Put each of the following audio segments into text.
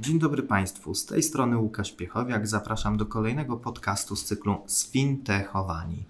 Dzień dobry Państwu, z tej strony Łukasz Piechowiak. Zapraszam do kolejnego podcastu z cyklu Sfintechowani.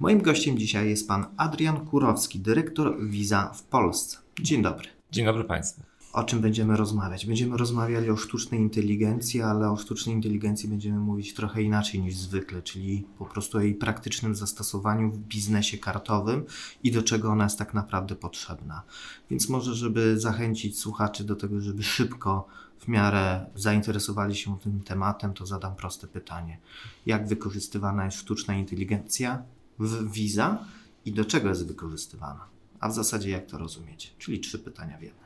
Moim gościem dzisiaj jest pan Adrian Kurowski, dyrektor Visa w Polsce. Dzień dobry. Dzień dobry Państwu. O czym będziemy rozmawiać? Będziemy rozmawiali o sztucznej inteligencji, ale o sztucznej inteligencji będziemy mówić trochę inaczej niż zwykle, czyli po prostu o jej praktycznym zastosowaniu w biznesie kartowym i do czego ona jest tak naprawdę potrzebna. Więc może, żeby zachęcić słuchaczy do tego, żeby szybko w miarę zainteresowali się tym tematem, to zadam proste pytanie. Jak wykorzystywana jest sztuczna inteligencja w Visa i do czego jest wykorzystywana? A w zasadzie jak to rozumieć? Czyli trzy pytania w jednym.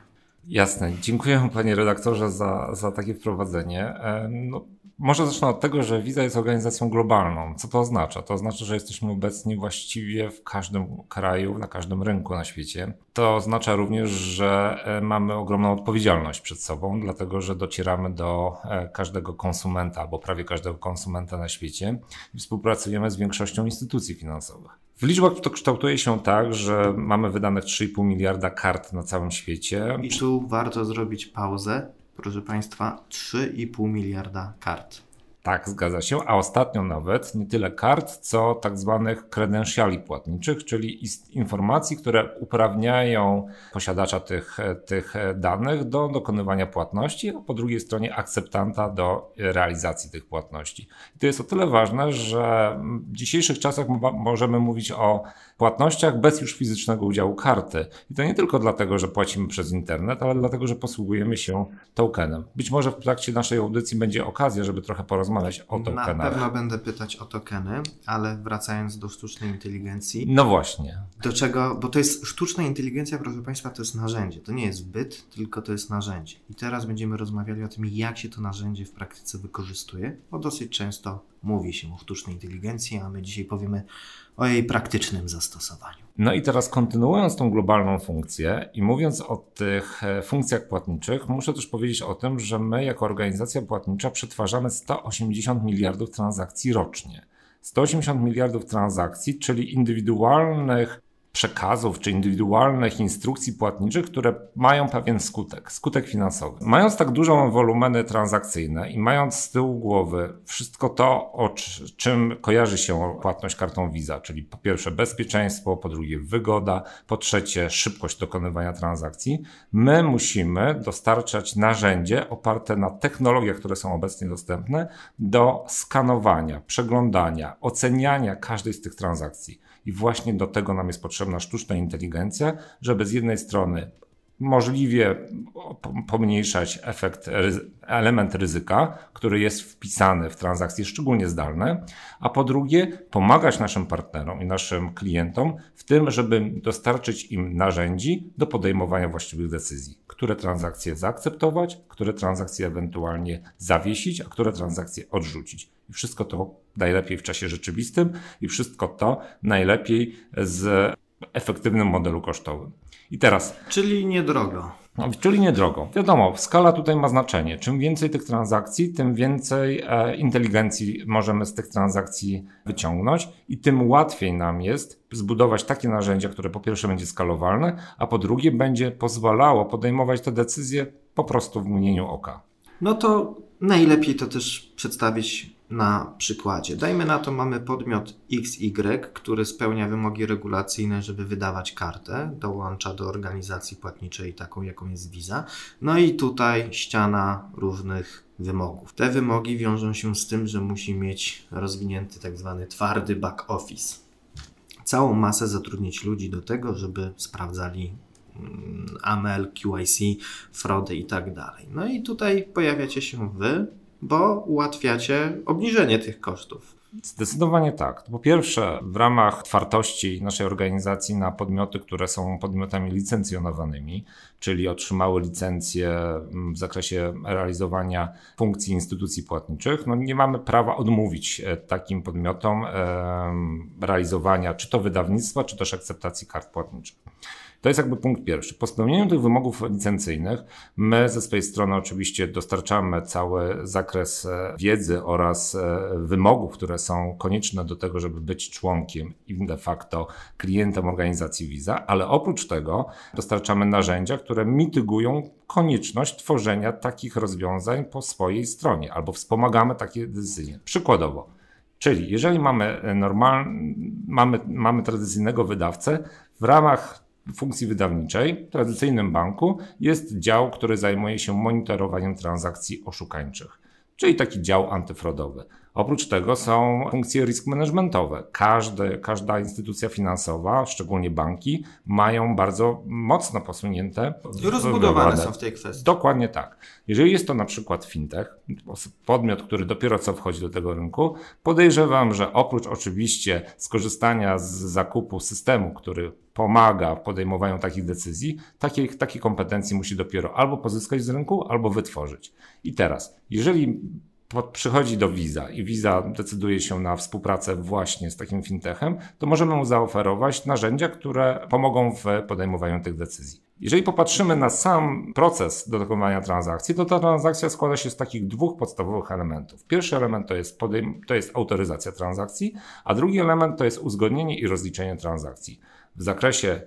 Jasne. Dziękuję panie redaktorze za, za takie wprowadzenie. E, no, może zacznę od tego, że Visa jest organizacją globalną. Co to oznacza? To oznacza, że jesteśmy obecni właściwie w każdym kraju, na każdym rynku na świecie. To oznacza również, że e, mamy ogromną odpowiedzialność przed sobą, dlatego że docieramy do e, każdego konsumenta albo prawie każdego konsumenta na świecie i współpracujemy z większością instytucji finansowych. W liczbach to kształtuje się tak, że mamy wydanych 3,5 miliarda kart na całym świecie. I tu warto zrobić pauzę. Proszę Państwa, 3,5 miliarda kart. Tak, zgadza się, a ostatnio nawet nie tyle kart, co tak zwanych kredensiali płatniczych, czyli informacji, które uprawniają posiadacza tych, tych danych do dokonywania płatności, a po drugiej stronie akceptanta do realizacji tych płatności. I to jest o tyle ważne, że w dzisiejszych czasach możemy mówić o płatnościach bez już fizycznego udziału karty. I to nie tylko dlatego, że płacimy przez internet, ale dlatego, że posługujemy się tokenem. Być może w trakcie naszej audycji będzie okazja, żeby trochę porozmawiać o tokenach. Na pewno będę pytać o tokeny, ale wracając do sztucznej inteligencji. No właśnie. Do czego, bo to jest sztuczna inteligencja, proszę Państwa, to jest narzędzie. To nie jest byt, tylko to jest narzędzie. I teraz będziemy rozmawiali o tym, jak się to narzędzie w praktyce wykorzystuje, bo dosyć często mówi się o sztucznej inteligencji, a my dzisiaj powiemy o jej praktycznym zastosowaniu. No i teraz kontynuując tą globalną funkcję i mówiąc o tych e, funkcjach płatniczych, muszę też powiedzieć o tym, że my jako organizacja płatnicza przetwarzamy 180 miliardów transakcji rocznie. 180 miliardów transakcji, czyli indywidualnych przekazów czy indywidualnych instrukcji płatniczych, które mają pewien skutek, skutek finansowy. Mając tak dużą wolumeny transakcyjne i mając z tyłu głowy wszystko to, o czym kojarzy się płatność kartą Visa, czyli po pierwsze bezpieczeństwo, po drugie wygoda, po trzecie szybkość dokonywania transakcji, my musimy dostarczać narzędzie oparte na technologiach, które są obecnie dostępne do skanowania, przeglądania, oceniania każdej z tych transakcji. I właśnie do tego nam jest potrzebna sztuczna inteligencja, żeby z jednej strony możliwie pomniejszać efekt, element ryzyka, który jest wpisany w transakcje szczególnie zdalne, a po drugie pomagać naszym partnerom i naszym klientom w tym, żeby dostarczyć im narzędzi do podejmowania właściwych decyzji, które transakcje zaakceptować, które transakcje ewentualnie zawiesić, a które transakcje odrzucić. I wszystko to najlepiej w czasie rzeczywistym i wszystko to najlepiej z efektywnym modelu kosztowym. I teraz. Czyli niedrogo. No, czyli niedrogo. Wiadomo, skala tutaj ma znaczenie. Czym więcej tych transakcji, tym więcej e, inteligencji możemy z tych transakcji wyciągnąć i tym łatwiej nam jest zbudować takie narzędzie, które po pierwsze będzie skalowalne, a po drugie będzie pozwalało podejmować te decyzje po prostu w mgnieniu oka. No to najlepiej to też przedstawić na przykładzie. Dajmy na to, mamy podmiot XY, który spełnia wymogi regulacyjne, żeby wydawać kartę, dołącza do organizacji płatniczej taką, jaką jest Visa. No i tutaj ściana różnych wymogów. Te wymogi wiążą się z tym, że musi mieć rozwinięty tak zwany twardy back office. Całą masę zatrudnić ludzi do tego, żeby sprawdzali mm, AML, QIC, fraudy i tak dalej. No i tutaj pojawiacie się wy, bo ułatwiacie obniżenie tych kosztów. Zdecydowanie tak. Po pierwsze, w ramach otwartości naszej organizacji na podmioty, które są podmiotami licencjonowanymi, czyli otrzymały licencję mm, w zakresie realizowania funkcji instytucji płatniczych, no nie mamy prawa odmówić e, takim podmiotom realizowania czy to wydawnictwa, czy też akceptacji kart płatniczych. To jest jakby punkt pierwszy. Po spełnieniu tych wymogów licencyjnych, my ze swojej strony oczywiście dostarczamy cały zakres e, wiedzy oraz e, wymogów, które są konieczne do tego, żeby być członkiem i de facto klientem organizacji Visa, ale oprócz tego dostarczamy narzędzia, które mitygują konieczność tworzenia takich rozwiązań po swojej stronie albo wspomagamy takie decyzje. Przykładowo, Czyli jeżeli mamy normal, mamy, mamy tradycyjnego wydawcę, w ramach funkcji wydawniczej w tradycyjnym banku jest dział, który zajmuje się monitorowaniem transakcji oszukańczych, czyli taki dział antyfrodowy. Oprócz tego są funkcje risk managementowe. Każde, każda instytucja finansowa, szczególnie banki, mają bardzo mocno posunięte. Rozbudowane są w tej kwestii. Dokładnie tak. Jeżeli jest to na przykład fintech, podmiot, który dopiero co wchodzi do tego rynku, podejrzewam, że oprócz oczywiście skorzystania z zakupu systemu, który pomaga w podejmowaniu takich decyzji, takiej, takiej kompetencji musi dopiero albo pozyskać z rynku, albo wytworzyć. I teraz, jeżeli przychodzi do Visa i Visa decyduje się na współpracę właśnie z takim fintechem, to możemy mu zaoferować narzędzia, które pomogą w podejmowaniu tych decyzji. Jeżeli popatrzymy na sam proces do dokonywania transakcji, to ta transakcja składa się z takich dwóch podstawowych elementów. Pierwszy element to jest, podejm- to jest autoryzacja transakcji, a drugi element to jest uzgodnienie i rozliczenie transakcji. W zakresie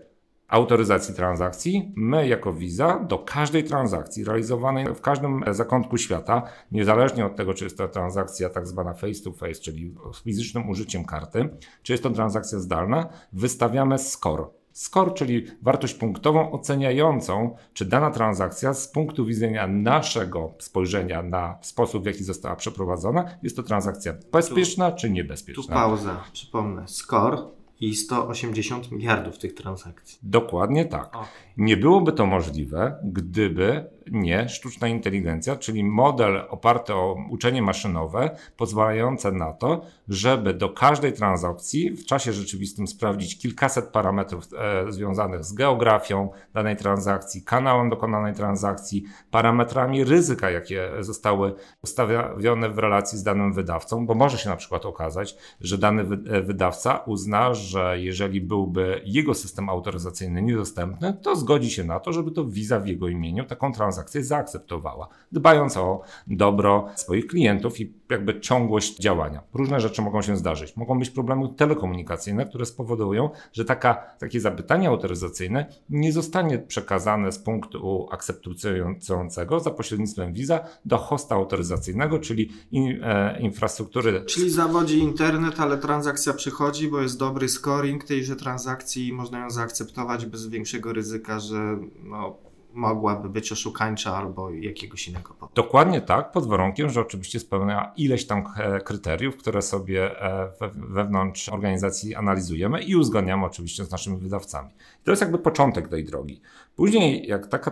autoryzacji transakcji, my jako Visa do każdej transakcji realizowanej w każdym zakątku świata, niezależnie od tego, czy jest to transakcja tak zwana face to face, czyli z fizycznym użyciem karty, czy jest to transakcja zdalna, wystawiamy score. Score, czyli wartość punktową oceniającą, czy dana transakcja z punktu widzenia naszego spojrzenia na sposób, w jaki została przeprowadzona, jest to transakcja bezpieczna tu, czy niebezpieczna. Tu pauza, przypomnę. Score i 180 miliardów tych transakcji. Dokładnie tak. Okay. Nie byłoby to możliwe, gdyby nie sztuczna inteligencja, czyli model oparty o uczenie maszynowe, pozwalające na to, żeby do każdej transakcji w czasie rzeczywistym sprawdzić kilkaset parametrów e, związanych z geografią danej transakcji, kanałem dokonanej transakcji, parametrami ryzyka, jakie zostały ustawione w relacji z danym wydawcą, bo może się na przykład okazać, że dany wy wydawca uzna, że jeżeli byłby jego system autoryzacyjny niedostępny, to zgodzi się na to, żeby to Visa w jego imieniu taką transakcję zaakceptowała, dbając o dobro swoich klientów i jakby ciągłość działania. Różne rzeczy mogą się zdarzyć. Mogą być problemy telekomunikacyjne, które spowodują, że taka, takie zapytanie autoryzacyjne nie zostanie przekazane z punktu akceptującego za pośrednictwem Visa do hosta autoryzacyjnego, czyli in, e, infrastruktury. Czyli zawodzi internet, ale transakcja przychodzi, bo jest dobry scoring tejże transakcji i można ją zaakceptować bez większego ryzyka, że no, mogłaby być oszukańcza albo jakiegoś innego powodu. Dokładnie tak, pod warunkiem, że oczywiście spełnia ileś tam e, kryteriów, które sobie e, wewnątrz organizacji analizujemy i uzgadniamy oczywiście z naszymi wydawcami. To jest jakby początek tej drogi. Później, jak taka,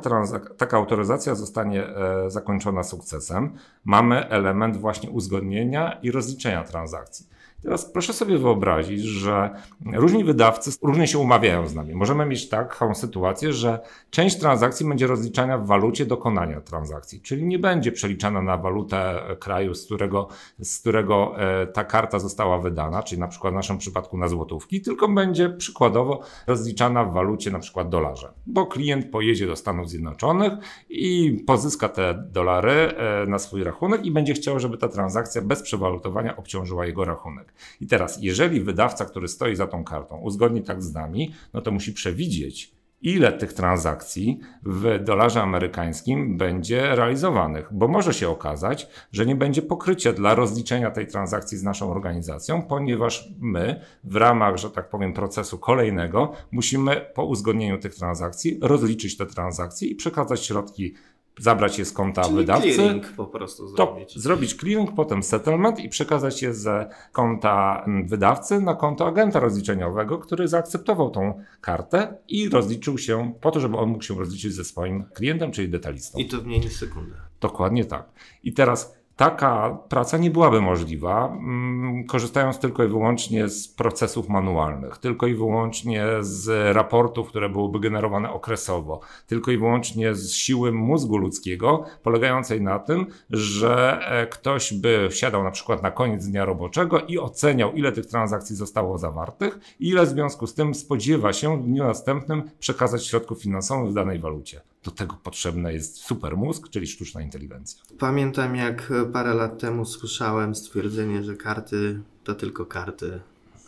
taka autoryzacja zostanie e, zakończona sukcesem, mamy element właśnie uzgodnienia i rozliczenia transakcji. Teraz proszę sobie wyobrazić, że różni wydawcy różnie się umawiają z nami. Możemy mieć taką sytuację, że część transakcji będzie rozliczana w walucie dokonania transakcji, czyli nie będzie przeliczana na walutę kraju, z którego, z którego e, ta karta została wydana, czyli na przykład w naszym przypadku na złotówki, tylko będzie przykładowo rozliczana w walucie na przykład dolarze, bo klient pojedzie do Stanów Zjednoczonych i pozyska te dolary e, na swój rachunek i będzie chciał, żeby ta transakcja bez przewalutowania obciążyła jego rachunek. I teraz, jeżeli wydawca, który stoi za tą kartą, uzgodni tak z nami, no to musi przewidzieć, ile tych transakcji w dolarze amerykańskim będzie realizowanych, bo może się okazać, że nie będzie pokrycia dla rozliczenia tej transakcji z naszą organizacją, ponieważ my w ramach, że tak powiem, procesu kolejnego musimy po uzgodnieniu tych transakcji rozliczyć te transakcje i przekazać środki zabrać je z konta Czyli wydawcy. Clearing po prostu zrobić. To, zrobić clearing, potem settlement i przekazać je z konta wydawcy na konto agenta rozliczeniowego, który zaakceptował tą kartę i rozliczył się po to, żeby on mógł się rozliczyć ze swoim klientem, czyli detalistą. I to w mniej niż sekundę. Dokładnie tak. I teraz taka praca nie byłaby możliwa, mm, korzystając tylko i wyłącznie z procesów manualnych, tylko i wyłącznie z raportów, które byłyby generowane okresowo, tylko i wyłącznie z siły mózgu ludzkiego, polegającej na tym, że e, ktoś by siadał na przykład na koniec dnia roboczego i oceniał, ile tych transakcji zostało zawartych i ile w związku z tym spodziewa się w dniu następnym przekazać środków finansowych w danej walucie. Do tego potrzebny jest super mózg, czyli sztuczna inteligencja. Pamiętam, jak parę lat temu słyszałem stwierdzenie, że karty to tylko karty,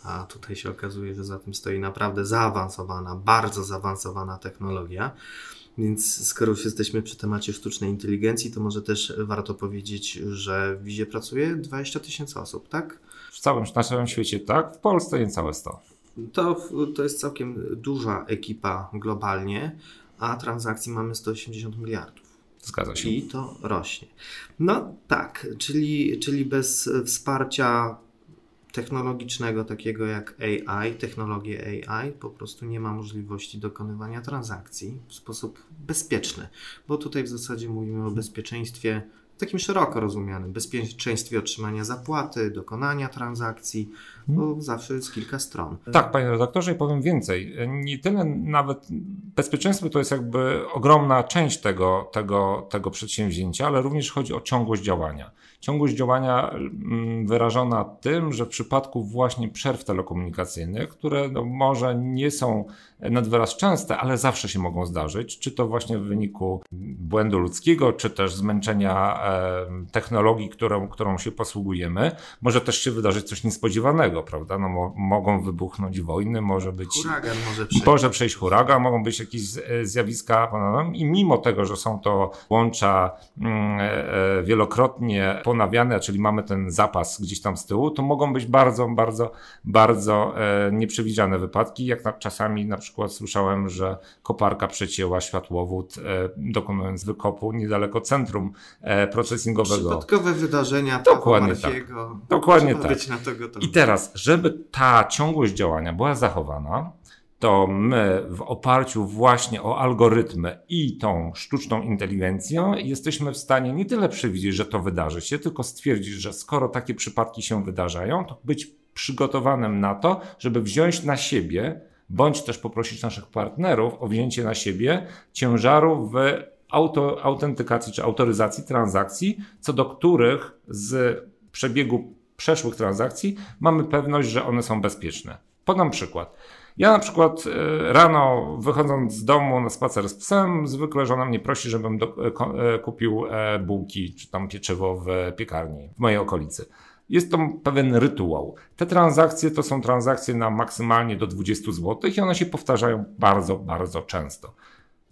a tutaj się okazuje, że za tym stoi naprawdę zaawansowana, bardzo zaawansowana technologia. Więc skoro już jesteśmy przy temacie sztucznej inteligencji, to może też warto powiedzieć, że w Wizie pracuje 20 tysięcy osób, tak? W całym, na całym świecie tak, w Polsce niecałe 100. To, to jest całkiem duża ekipa globalnie, a transakcji mamy 180 miliardów. Zgadza się. I to rośnie. No tak, czyli, czyli bez wsparcia technologicznego, takiego jak AI, technologie AI, po prostu nie ma możliwości dokonywania transakcji w sposób bezpieczny, bo tutaj w zasadzie mówimy o bezpieczeństwie takim szeroko rozumianym, bezpieczeństwie otrzymania zapłaty, dokonania transakcji, bo hmm. zawsze jest kilka stron. Tak, panie redaktorze, i powiem więcej. Nie tyle nawet bezpieczeństwo to jest jakby ogromna część tego, tego, tego przedsięwzięcia, ale również chodzi o ciągłość działania. Ciągłość działania mm, wyrażona tym, że w przypadku właśnie przerw telekomunikacyjnych, które no może nie są nad wyraz częste, ale zawsze się mogą zdarzyć, czy to właśnie w wyniku błędu ludzkiego, czy też zmęczenia technologii, którą, którą się posługujemy, może też się wydarzyć coś niespodziewanego, prawda? No, mo mogą wybuchnąć wojny, może być. Huragan może przejść. Może przejść huragan, mogą być jakieś e, zjawiska, i mimo tego, że są to łącza mm, e, e, wielokrotnie ponawiane, czyli mamy ten zapas gdzieś tam z tyłu, to mogą być bardzo, bardzo, bardzo nieprzewidziane wypadki, jak na, czasami na przykład słyszałem, że koparka przecięła światłowód, dokonując wykopu niedaleko centrum procesingowego. Przypadkowe wydarzenia, Dokładnie tak. Dokładnie tak. I teraz, żeby ta ciągłość działania była zachowana, to my w oparciu właśnie o algorytmy i tą sztuczną inteligencją jesteśmy w stanie nie tyle przewidzieć, że to wydarzy się, tylko stwierdzić, że skoro takie przypadki się wydarzają, to być przygotowanym na to, żeby wziąć na siebie, bądź też poprosić naszych partnerów o wzięcie na siebie ciężaru w auto, autentykacji czy autoryzacji transakcji, co do których z przebiegu przeszłych transakcji mamy pewność, że one są bezpieczne. Podam przykład. Ja na przykład e, rano wychodząc z domu na spacer z psem, zwykle żona mnie prosi, żebym do, e, e, kupił bułki czy tam pieczywo w piekarni w mojej okolicy. Jest to pewien rytuał. Te transakcje to są transakcje na maksymalnie do 20 zł i one się powtarzają bardzo, bardzo często.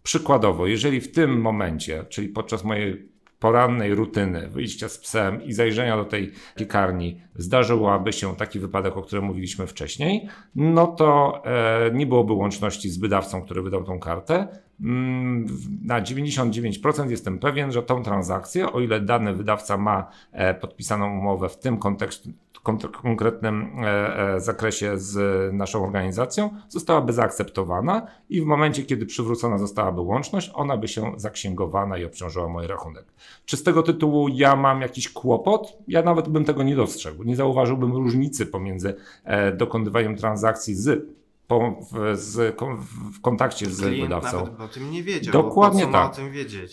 Przykładowo, jeżeli w tym momencie, czyli podczas mojej porannej rutyny wyjścia z psem i zajrzenia do tej piekarni zdarzyłaby się taki wypadek, o którym mówiliśmy wcześniej, no to e, nie byłoby łączności z wydawcą, który wydał tą kartę. Mm, na 99% jestem pewien, że tą transakcję, o ile dany wydawca ma e, podpisaną umowę w tym kontekście, konkretnym e, e, zakresie z naszą organizacją, zostałaby zaakceptowana i w momencie, kiedy przywrócona zostałaby łączność, ona by się zaksięgowana i obciążyła mój rachunek. Czy z tego tytułu ja mam jakiś kłopot? Ja nawet bym tego nie dostrzegł. Nie zauważyłbym różnicy pomiędzy e, dokonywaniem transakcji z po, w, z, w kontakcie z Klient wydawcą. Nawet o tym nie wiedział. Dokładnie tak.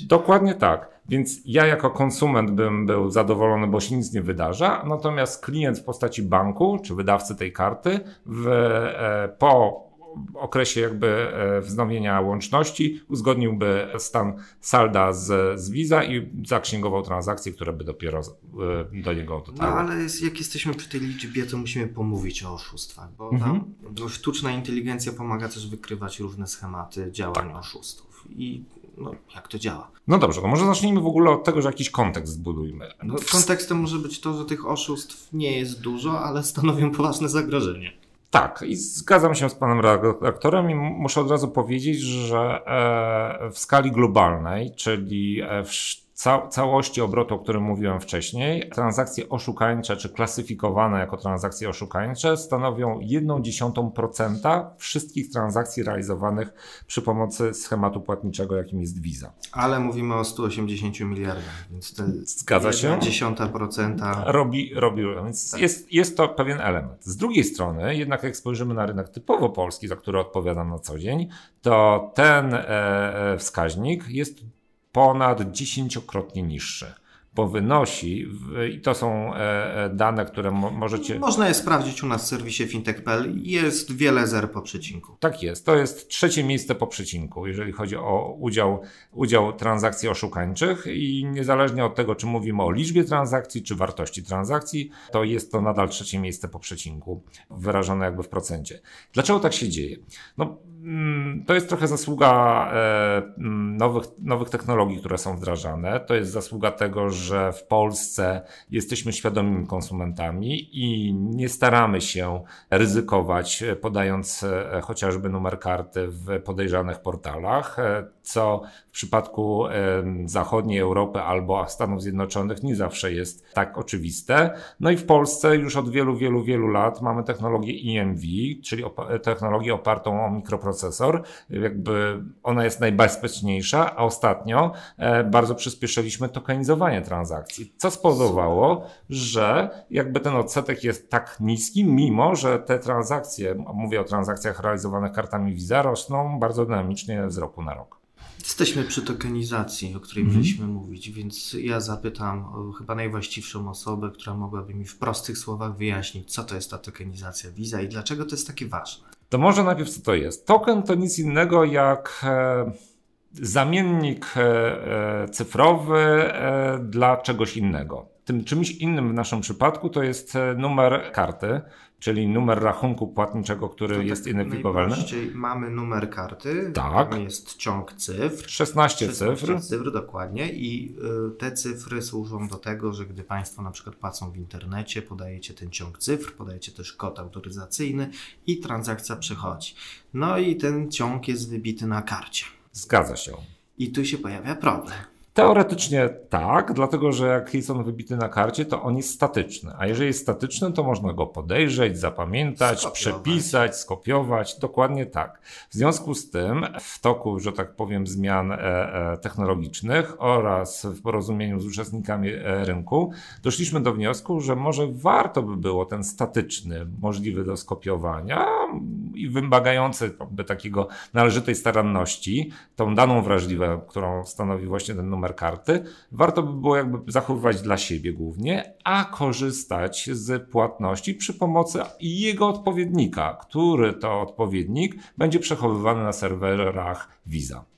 Dokładnie tak. Więc ja jako konsument bym był zadowolony, bo się nic nie wydarza, natomiast klient w postaci banku czy wydawcy tej karty w, e, po okresie jakby e, wznowienia łączności uzgodniłby stan salda z, z Visa i zaksięgował transakcje, które by dopiero e, do niego dotarły. No ale jest, jak jesteśmy przy tej liczbie, to musimy pomówić o oszustwach, bo mhm. tam no, sztuczna inteligencja pomaga też wykrywać różne schematy działań tak. oszustów i no, jak to działa. No dobrze, to może zacznijmy w ogóle od tego, że jakiś kontekst zbudujmy. No, kontekstem może być to, że tych oszustw nie jest dużo, ale stanowią poważne zagrożenie. Tak, i zgadzam się z panem redaktorem i muszę od razu powiedzieć, że e, w skali globalnej, czyli e, w ca całości obrotu, o którym mówiłem wcześniej, transakcje oszukańcze czy klasyfikowane jako transakcje oszukańcze stanowią 1,1% wszystkich transakcji realizowanych przy pomocy schematu płatniczego, jakim jest Visa. Ale mówimy o 180 miliardach, więc to Zgadza się. dziesiąta procenta. Robi, robi, więc jest, jest to pewien element. Z drugiej strony, jednak jak spojrzymy na rynek typowo polski, za który odpowiadam na co dzień, to ten e, e wskaźnik jest ponad dziesięciokrotnie niższy bo wynosi, i to są e, e, dane, które możecie. Można je sprawdzić u nas w serwisie fintech.pl. Jest wiele zer po przecinku. Tak jest. To jest trzecie miejsce po przecinku, jeżeli chodzi o udział, udział transakcji oszukańczych, i niezależnie od tego, czy mówimy o liczbie transakcji, czy wartości transakcji, to jest to nadal trzecie miejsce po przecinku, wyrażone jakby w procencie. Dlaczego tak się dzieje? No, Mm, to jest trochę zasługa e, mm, nowych, nowych technologii, które są wdrażane. To jest zasługa tego, że w Polsce jesteśmy świadomymi konsumentami i nie staramy się ryzykować, e, podając e, chociażby numer karty w podejrzanych portalach, co w przypadku zachodniej Europy albo Stanów Zjednoczonych nie zawsze jest tak oczywiste. No i w Polsce już od wielu, wielu, wielu lat mamy technologię EMV, czyli technologię opartą o mikroprocesor procesor, jakby ona jest najbezpieczniejsza, a ostatnio e, bardzo przyspieszyliśmy tokenizowanie transakcji, co spowodowało, że jakby ten odsetek jest tak niski, mimo że te transakcje, mówię o transakcjach realizowanych kartami Visa, rosną bardzo dynamicznie z roku na rok. Jesteśmy przy tokenizacji, o której mm mieliśmy mówić, więc ja zapytam chyba najwłaściwszą osobę, która mogłaby mi w prostych słowach wyjaśnić, co to jest ta tokenizacja Visa i dlaczego to jest takie ważne. To może najpierw co to jest? Token to nic innego jak e, zamiennik e, e, cyfrowy dla czegoś innego. Tym czymś innym w naszym przypadku to jest numer karty, czyli numer rachunku płatniczego, który jest tak identyfikowalny. mamy numer karty, tak. tam jest ciąg cyfr. 16, 16 cyfr. cyfr, dokładnie i y, te cyfry służą do tego, że gdy Państwo na przykład płacą w internecie, podajecie ten ciąg cyfr, podajecie też kod autoryzacyjny i transakcja przechodzi. No i ten ciąg jest wybity na karcie. Zgadza się. I tu się pojawia problem. Teoretycznie tak, dlatego że jak jest on wybity na karcie, to on jest statyczny. A jeżeli jest statyczny, to można go podejrzeć, zapamiętać, skopiować. przepisać, skopiować. Dokładnie tak. W związku z tym, w toku, że tak powiem, zmian e, e, technologicznych oraz w porozumieniu z uczestnikami e, rynku, doszliśmy do wniosku, że może warto by było ten statyczny, możliwy do skopiowania i wymagający takiego należytej staranności, tą daną wrażliwą, którą stanowi właśnie ten numer karty, warto by było jakby zachowywać dla siebie głównie, a korzystać z płatności przy pomocy jego odpowiednika, który to odpowiednik będzie przechowywany na serwerach Visa.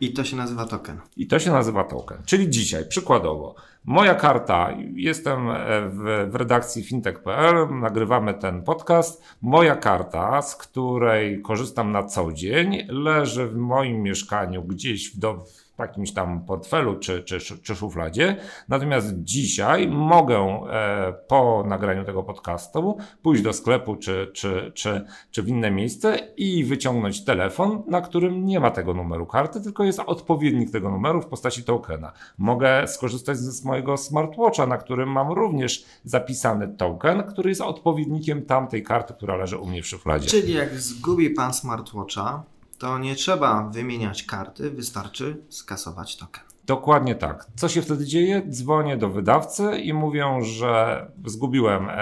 I to się nazywa token. I to się nazywa token. Czyli dzisiaj, przykładowo, moja karta, jestem w, w redakcji fintech.pl, nagrywamy ten podcast. Moja karta, z której korzystam na co dzień, leży w moim mieszkaniu gdzieś w, do, jakimś tam portfelu czy, czy, czy szufladzie. Natomiast dzisiaj mogę e, po nagraniu tego podcastu pójść do sklepu czy, czy, czy, czy w inne miejsce i wyciągnąć telefon, na którym nie ma tego numeru karty, tylko jest odpowiednik tego numeru w postaci tokena. Mogę skorzystać z mojego smartwatcha, na którym mam również zapisany token, który jest odpowiednikiem tamtej karty, która leży u mnie w szufladzie. Czyli jak zgubi pan smartwatcha, to nie trzeba wymieniać karty, wystarczy skasować token. Dokładnie tak. Co się wtedy dzieje? Dzwonię do wydawcy i mówią, że zgubiłem e,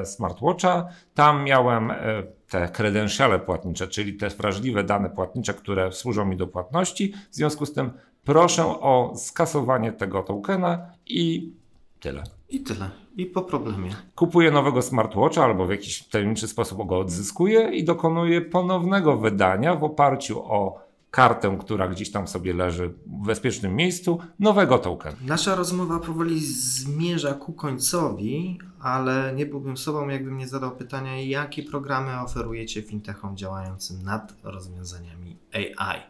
e, smartwatcha. Tam miałem e, te kredensiale płatnicze, czyli te wrażliwe dane płatnicze, które służą mi do płatności. W związku z tym proszę o skasowanie tego tokena i tyle. I tyle. I po problemie. Kupuję nowego smartwatcha albo w jakiś tajemniczy sposób go odzyskuję i dokonuję ponownego wydania w oparciu o kartę, która gdzieś tam sobie leży w bezpiecznym miejscu, nowego tokenu. Nasza rozmowa powoli zmierza ku końcowi, ale nie byłbym sobą, jakbym nie zadał pytania, jakie programy oferujecie fintechom działającym nad rozwiązaniami AI.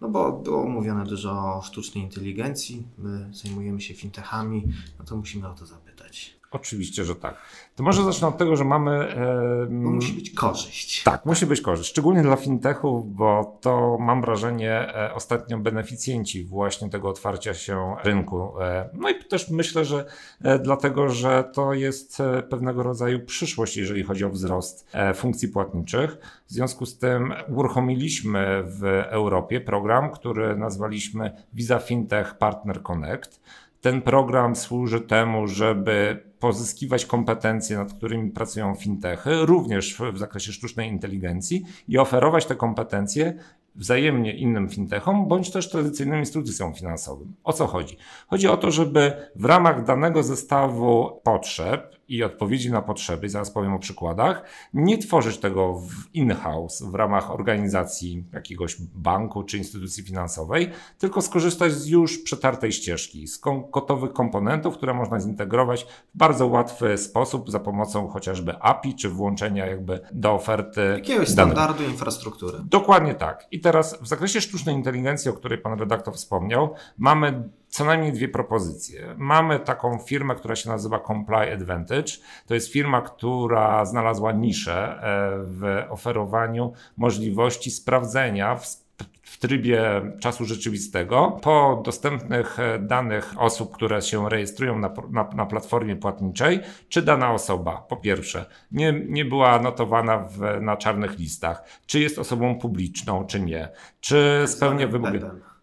No bo było mówione dużo o sztucznej inteligencji, my zajmujemy się fintechami, no to musimy o to zapytać. Oczywiście, że tak. To może zacznę od tego, że mamy. E, musi być korzyść. Tak, musi być korzyść. Szczególnie dla fintechów, bo to mam wrażenie e, ostatnio beneficjenci właśnie tego otwarcia się rynku. E, no i też myślę, że e, dlatego, że to jest pewnego rodzaju przyszłość, jeżeli chodzi o wzrost funkcji płatniczych. W związku z tym uruchomiliśmy w Europie program, który nazwaliśmy Visa Fintech Partner Connect. Ten program służy temu, żeby pozyskiwać kompetencje, nad którymi pracują fintechy, również w zakresie sztucznej inteligencji i oferować te kompetencje wzajemnie innym fintechom, bądź też tradycyjnym instytucjom finansowym. O co chodzi? Chodzi o to, żeby w ramach danego zestawu potrzeb i odpowiedzi na potrzeby, zaraz powiem o przykładach, nie tworzyć tego w in-house, w ramach organizacji jakiegoś banku czy instytucji finansowej, tylko skorzystać z już przetartej ścieżki, z gotowych komponentów, które można zintegrować w bardzo łatwy sposób za pomocą chociażby API czy włączenia jakby do oferty. Jakiegoś standardu infrastruktury. Dokładnie tak. I teraz w zakresie sztucznej inteligencji, o której pan redaktor wspomniał, mamy co najmniej dwie propozycje. Mamy taką firmę, która się nazywa Comply Advantage. To jest firma, która znalazła niszę e, w oferowaniu możliwości sprawdzenia w w trybie czasu rzeczywistego po dostępnych e, danych osób, które się rejestrują na, na, na, platformie płatniczej, czy dana osoba, po pierwsze, nie, nie była notowana w, na czarnych listach, czy jest osobą publiczną, czy nie, czy tak spełnia wymogi.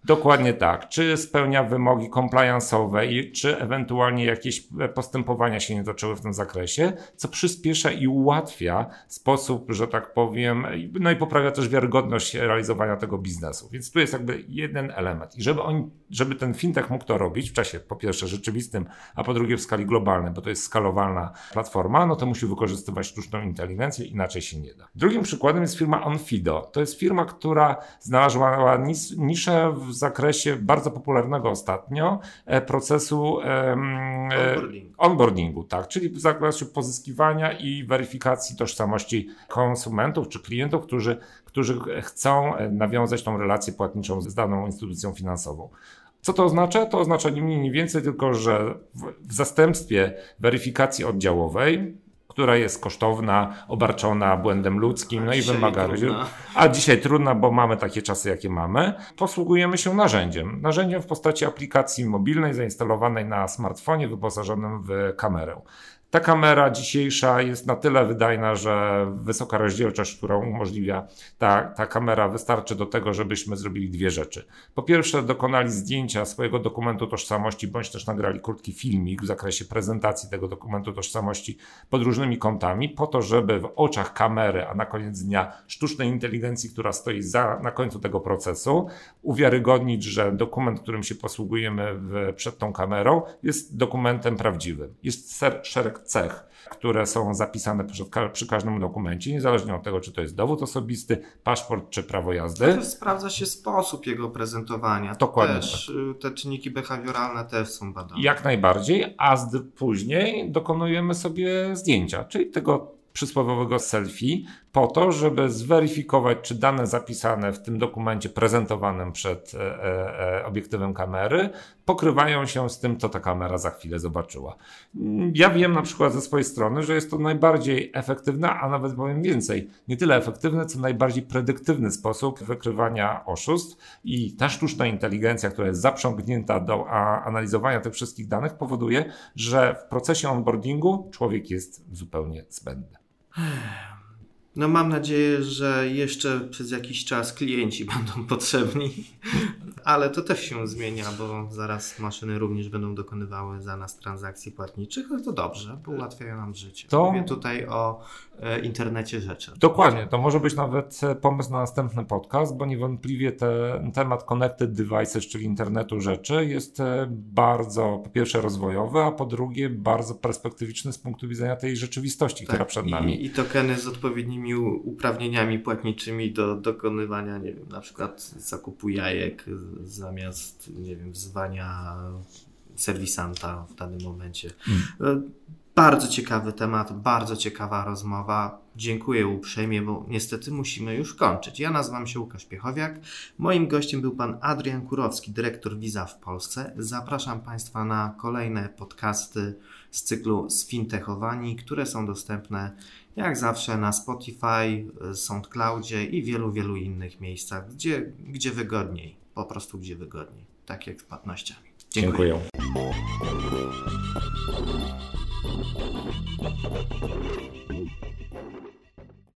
Dokładnie tak. Czy spełnia wymogi compliance'owe i czy ewentualnie jakieś postępowania się nie toczyły w tym zakresie, co przyspiesza i ułatwia sposób, że tak powiem, no i poprawia też wiarygodność realizowania tego biznesu. Więc tu jest jakby jeden element. I żeby, on, żeby ten fintech mógł to robić w czasie po pierwsze rzeczywistym, a po drugie w skali globalnej, bo to jest skalowalna platforma, no to musi wykorzystywać sztuczną inteligencję, inaczej się nie da. Drugim przykładem jest firma Onfido. To jest firma, która znalazła niszę w w zakresie bardzo popularnego ostatnio e, procesu onboardingu. onboardingu, tak, czyli w zakresie pozyskiwania i weryfikacji tożsamości konsumentów czy klientów, którzy, którzy chcą e, nawiązać tą relację płatniczą z daną instytucją finansową. Co to oznacza? To oznacza nie mniej, nie więcej, tylko że w, w zastępstwie weryfikacji oddziałowej która jest kosztowna, obarczona błędem ludzkim, no i wymaga. Trudna. A dzisiaj trudna, bo mamy takie czasy, jakie mamy. Posługujemy się narzędziem. Narzędziem w postaci aplikacji mobilnej zainstalowanej na smartfonie wyposażonym w kamerę. Ta kamera dzisiejsza jest na tyle wydajna, że wysoka rozdzielczość, którą umożliwia ta, ta kamera, wystarczy do tego, żebyśmy zrobili dwie rzeczy. Po pierwsze, dokonali zdjęcia swojego dokumentu tożsamości, bądź też nagrali krótki filmik w zakresie prezentacji tego dokumentu tożsamości pod różnymi kątami, po to, żeby w oczach kamery, a na koniec dnia sztucznej inteligencji, która stoi za, na końcu tego procesu, uwiarygodnić, że dokument, którym się posługujemy w, przed tą kamerą, jest dokumentem prawdziwym. Jest ser, szereg cech, które są zapisane przy, przy, każdym dokumencie, niezależnie od tego, czy to jest dowód osobisty, paszport czy prawo jazdy. Ale sprawdza się sposób jego prezentowania. Dokładnie. Też, tak. Te czynniki behawioralne też są badane. Jak najbardziej, a później dokonujemy sobie zdjęcia, czyli tego przysłowiowego selfie, po to, żeby zweryfikować, czy dane zapisane w tym dokumencie prezentowanym przed e, e, e, obiektywem kamery pokrywają się z tym, co ta kamera za chwilę zobaczyła. Ja wiem na przykład ze swojej strony, że jest to najbardziej efektywny, a nawet powiem więcej, nie tyle efektywny, co najbardziej predyktywny sposób wykrywania oszustw i ta sztuczna inteligencja, która jest zaprzągnięta do analizowania tych wszystkich danych, powoduje, że w procesie onboardingu człowiek jest zupełnie zbędny. No mam nadzieję, że jeszcze przez jakiś czas klienci będą potrzebni, ale to też się zmienia, bo zaraz maszyny również będą dokonywały za nas transakcji płatniczych, ale to dobrze, bo ułatwiają nam życie. To... Mówię tutaj o e, internecie rzeczy. Dokładnie, to może być nawet e, pomysł na następny podcast, bo niewątpliwie ten temat connected devices, czyli internetu rzeczy jest e, bardzo po pierwsze rozwojowy, a po drugie bardzo perspektywiczny z punktu widzenia tej rzeczywistości, tak, która przed nami. I, I tokeny z odpowiednimi uprawnieniami płatniczymi do dokonywania, nie wiem, na przykład zakupu jajek zamiast, nie wiem, wzywania serwisanta w danym momencie. Hmm. Bardzo ciekawy temat, bardzo ciekawa rozmowa. Dziękuję uprzejmie, bo niestety musimy już kończyć. Ja nazywam się Łukasz Piechowiak. Moim gościem był pan Adrian Kurowski, dyrektor Visa w Polsce. Zapraszam Państwa na kolejne podcasty z cyklu Sfintechowani, które są dostępne jak zawsze na Spotify, SoundCloudzie i wielu, wielu innych miejscach, gdzie, gdzie wygodniej. Po prostu gdzie wygodniej. Tak jak z płatnościami. Dziękuję. Dziękuję.